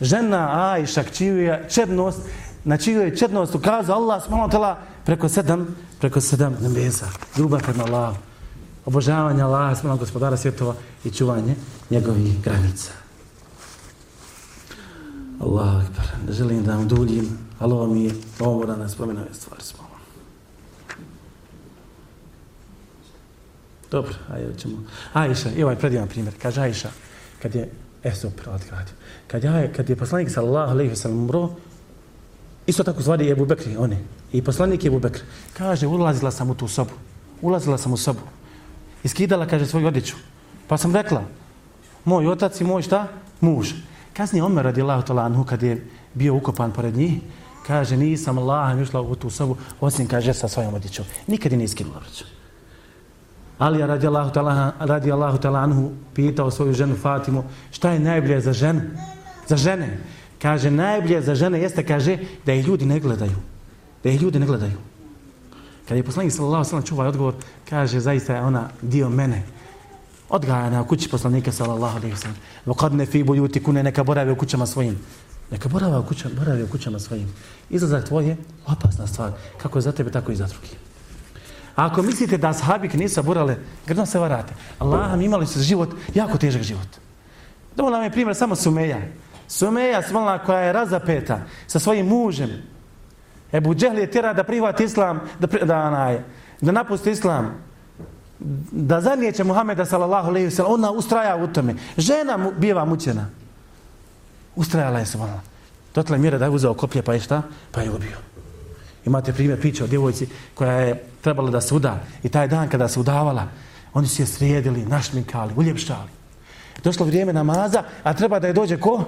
Žena Ajša, čiju je čednost, na čiju je čednost ukazao Allah subhanahu wa preko sedam, preko sedam nebesa. Ljubav prema Allah. Obožavanje Allah, smatala gospodara svjetova i čuvanje njegovih granica. Allah akbar. Ne želim da vam duljim, ali ovo mi je ovo da nas spomenu stvari smo. Dobro, ajde ćemo. Ajša, i ovaj predivan primjer. Kaže Ajša, kad je, e super, odgradio. Kad je, kad je poslanik sallallahu alaihi wa sallam umro, isto tako zvali je Ebu Bekri, one. I poslanik je Ebu Bekri. Kaže, ulazila sam u tu sobu. Ulazila sam u sobu. Iskidala, kaže, svoju odjeću. Pa sam rekla, moj otac i moj šta? Muž. Kasnije Omer radi Allah anhu kad je bio ukopan pored njih, kaže nisam Allah išla u tu sobu, osim kaže sa svojom odjećom. Nikad je nije skinula odjeću. Ali radi Allah radi Allah anhu pitao svoju ženu Fatimu šta je najbolje za ženu? Za žene. Kaže najbolje za žene jeste kaže da je ljudi ne gledaju. Da je ljudi ne gledaju. Kad je poslanik sallallahu alejhi ve sellem čuva ovaj odgovor, kaže zaista je ona dio mene odgajana u kući poslanika sallallahu alejhi ve sellem. Wa fi buyuti fi neka borave u kućama svojim. Neka borave u kućama, borave u kućama svojim. Izlazak tvoj je opasna stvar. Kako je za tebe, tako i za drugi. A ako mislite da ashabik nisu borale, grdno se varate. Allah mi imali su život, jako težak život. Dovoljno nam je primjer samo Sumeja. Sumeja smalna koja je razapeta sa svojim mužem. Ebu Džehli je tjera da prihvati islam, da, da, da, da napusti islam da zanijeće Muhameda sallallahu alejhi ve sellem ona ustraja u tome. Žena mu biva mučena. Ustrajala je se ona dotle mjere da je uzeo koplje pa je šta? Pa je ubio. Imate primjer priče o djevojci koja je trebala da se uda. I taj dan kada se udavala oni su je srijedili našminkali uljepšali. Došlo vrijeme namaza a treba da je dođe ko?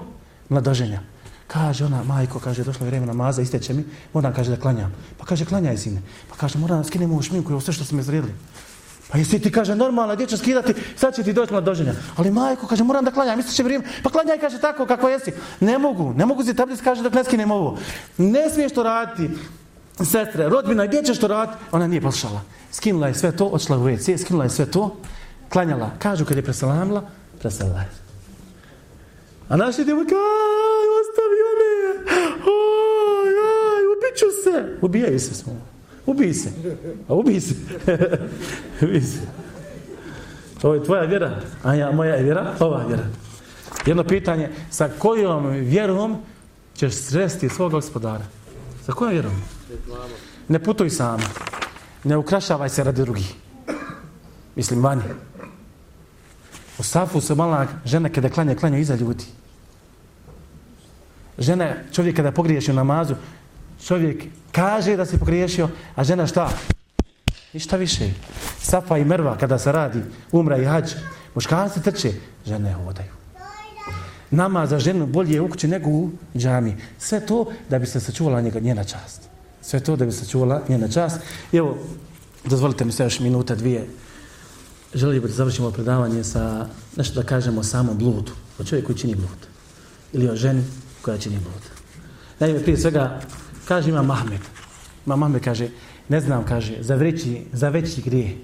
Mladoženja. Kaže ona, majko, kaže, došlo vrijeme namaza, isteće mi, moram, kaže, da klanjam. Pa kaže, klanjaj, sine. Pa kaže, moram da skinemo u šminku i sve što su me zrijedili. Pa jesi ti kaže normalno, gdje će skidati, sad će ti doći na doženja. Ali majko, kaže, moram da klanjam, isto će vrijeme. Pa klanjaj, kaže, tako, kako jesi. Ne mogu, ne mogu si tablic, kaže, dok ne skinem ovo. Ne smiješ to raditi, sestre, rodbina, gdje ćeš to raditi? Ona nije poslušala. Skinula je sve to, odšla u WC, skinula je sve to, klanjala. Kažu kad je preselamila, preselila je. A naši djevojka, aj, ostavi one, oj, aj, ubiću se. Ubijaju se smo. Ubij se. A ubij se. ubij se. To je tvoja vjera, a ja, moja je vjera, ova vjera. Jedno pitanje, sa kojom vjerom ćeš sresti svog gospodara? Sa kojom vjerom? Ne putuj sama. Ne ukrašavaj se radi drugih. Mislim, vanje. U safu se mala žena kada klanja, klanja iza ljudi. Žena, čovjek kada pogriješi u namazu, čovjek kaže da se pogriješio, a žena šta? Ništa više. Safa i mrva kada se radi, umra i hađ, muškarci trče, žene hodaju. Nama za ženu bolje je u kući nego u džami. Sve to da bi se sačuvala njega, njena čast. Sve to da bi se sačuvala njena čast. Evo, dozvolite mi se još minuta, dvije. želio bih da završimo predavanje sa nešto da kažemo o samom bludu, o čovjeku koji čini blud. Ili o ženi koja čini blud. Naime, prije svega, kaže ima Mahmed. Ima Mahmed kaže, ne znam, kaže, za veći, za veći grije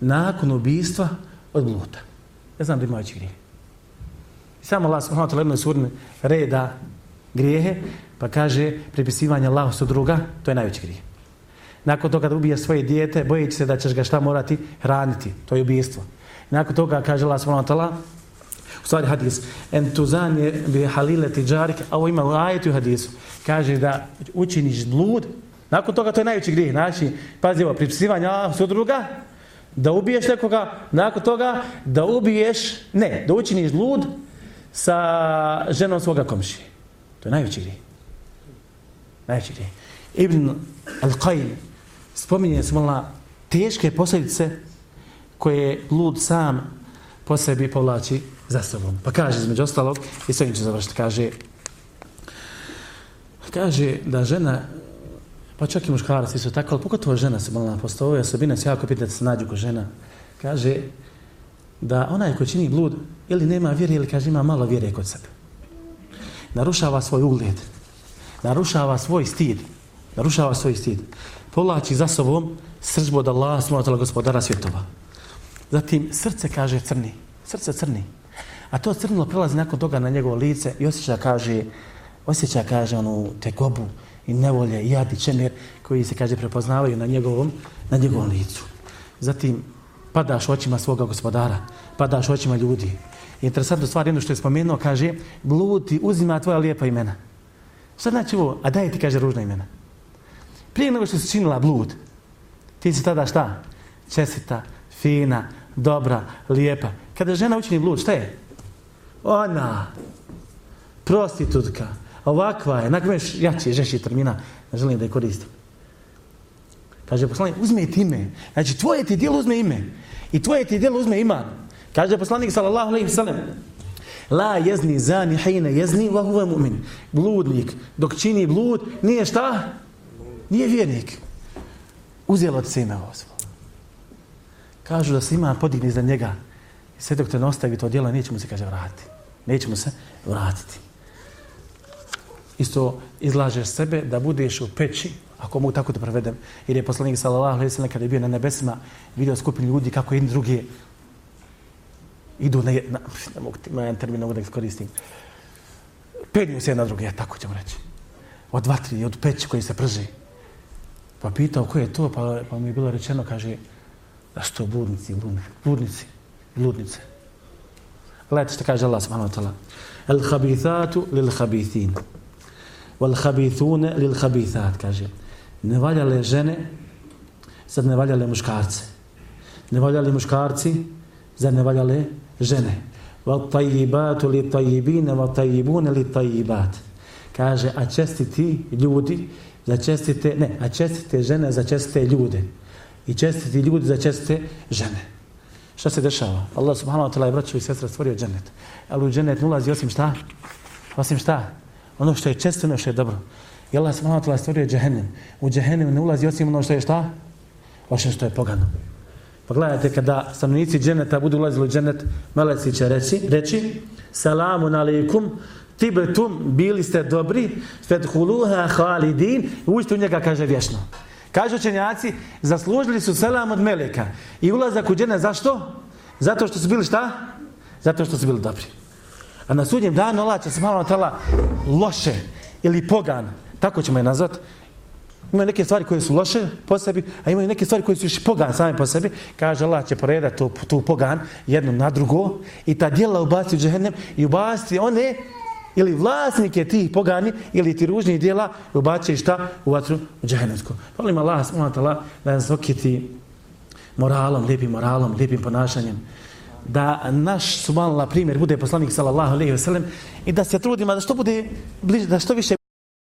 nakon ubistva od bluta. Ne znam da ima veći grije. I samo Allah subhanahu wa ta'ala jednoj surni reda grijehe, pa kaže pripisivanje Allahu su druga, to je najveći grijeh. Nakon toga da ubije svoje dijete, bojeći se da ćeš ga šta morati hraniti. To je ubijstvo. Nakon toga kaže Allah subhanahu wa ta'ala, u stvari hadis, en tuzan je bi halile tiđarik, a ovo ima u ajetu hadisu, kaže da učiniš blud, nakon toga to je najveći grijeh. Znači, pazi ovo, pripisivanje Allahu su druga, da ubiješ nekoga, nakon toga da ubiješ, ne, da učiniš blud sa ženom svoga komšije. To je najveći grijeh. Najveći grijeh. Ibn Al-Qaim spominje se teške posljedice koje lud sam po sebi povlači za sobom. Pa kaže, između ostalog, i sve ću završiti, kaže, kaže da žena, pa čak i muškarac, isto tako, ali pogotovo žena se mala postoje, ove osobine se jako pitati se nađu ko žena, kaže da onaj ko čini blud, ili nema vjere, ili kaže ima malo vjere kod sebe. Narušava svoj ugled, narušava svoj stid, narušava svoj stid povlači za sobom sržbu od Allaha, smutala gospodara svjetova. Zatim srce kaže crni, srce crni. A to crnilo prelazi nakon toga na njegovo lice i osjeća kaže, osjeća kaže onu tegobu i nevolje i jadi čemer koji se kaže prepoznavaju na njegovom, na njegovom licu. Zatim padaš očima svoga gospodara, padaš očima ljudi. Interesantna interesantno stvar, jedno što je spomenuo, kaže, blud ti uzima tvoja lijepa imena. Šta znači ovo? A daj ti, kaže, ružna imena. Prije nego što si činila blud, ti si tada šta? Česita, fina, dobra, lijepa. Kada žena učini blud, šta je? Ona, prostitutka, ovakva je, nakon jači, žeši termina, ne želim da je koristim. Kaže poslanik, uzme ti ime. Znači, tvoje ti djelo uzme ime. I tvoje ti djelo uzme iman. Kaže poslanik, sallallahu alaihi sallam, La jezni zani hajne jezni, wa huve mu'min. Bludnik, dok čini blud, nije šta? Nije vjernik. Uzelo ti se ime ozvo. Kažu da se ima podigni za njega. Sve dok te ne ostavi to djelo, neće mu se, kaže, vratiti. Neće mu se vratiti. Isto izlažeš sebe da budeš u peći, ako mogu tako da prevedem, jer je poslanik sallallahu alejhi ve sellem kada je bio na nebesima, vidio skupinu ljudi kako jedni drugi idu na, na ne mogu ti, ima jedan termin, mogu da koristim. Penju se jedna druge, tako ćemo reći. Od vatri, od peći koji se prži. Pa pitao ko je to, pa, pa mi je bilo rečeno, kaže, da su to bludnici, bludnici, bludnici, bludnice. Gledajte što kaže Allah subhanahu wa ta'ala. El habithatu lil habithin. Wal habithune lil habithat, kaže. Ne valjale žene, sad ne valjale muškarce. Ne valjale muškarci, sad ne valjale žene. Wal tajibatu li tajibine, wal tajibune li tajibat. Kaže, a čestiti ljudi, za čestite, ne, a čestite žene za čestite ljude. I čestiti ljudi za čestite žene. Šta se dešava? Allah subhanahu wa ta'la je braćo i sestra stvorio džennet. Ali u džennet ne ulazi osim šta? Osim šta? Ono što je često, ono što je dobro. I Allah subhanahu wa je stvorio džehennem. U džehennem ne ulazi osim ono što je šta? Osim što je pogano. Pa gledajte, kada stanovnici dženeta budu ulazili u dženet, meleci će reći, reći, salamun alaikum, tibetum, bili ste dobri, fethuluha halidin, uđite u njega, kaže vješno. Kažu učenjaci, zaslužili su selam od meleka. I ulazak u džene, zašto? Zato što su bili šta? Zato što su bili dobri. A na sudnjem danu Allah će se malo tala loše ili pogan, tako ćemo je nazvat, imaju neke stvari koje su loše po sebi, a imaju neke stvari koje su još pogan same po sebi, kaže Allah će poredati tu, tu pogan jedno na drugo i ta djela ubaci u džehennem i ubaci one ili vlasnike tih pogani ili ti ružnih dijela ubaciti šta? U vatru u džehennemsku. Volim Allah subhanahu da nas okiti moralom, lijepim moralom, lijepim ponašanjem da naš subhanallah primjer bude poslanik sallallahu alejhi ve sellem i da se trudimo da što bude bliže da što više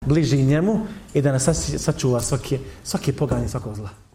bliži njemu i da nas sačuva svaki svaki poganje, svakog zla.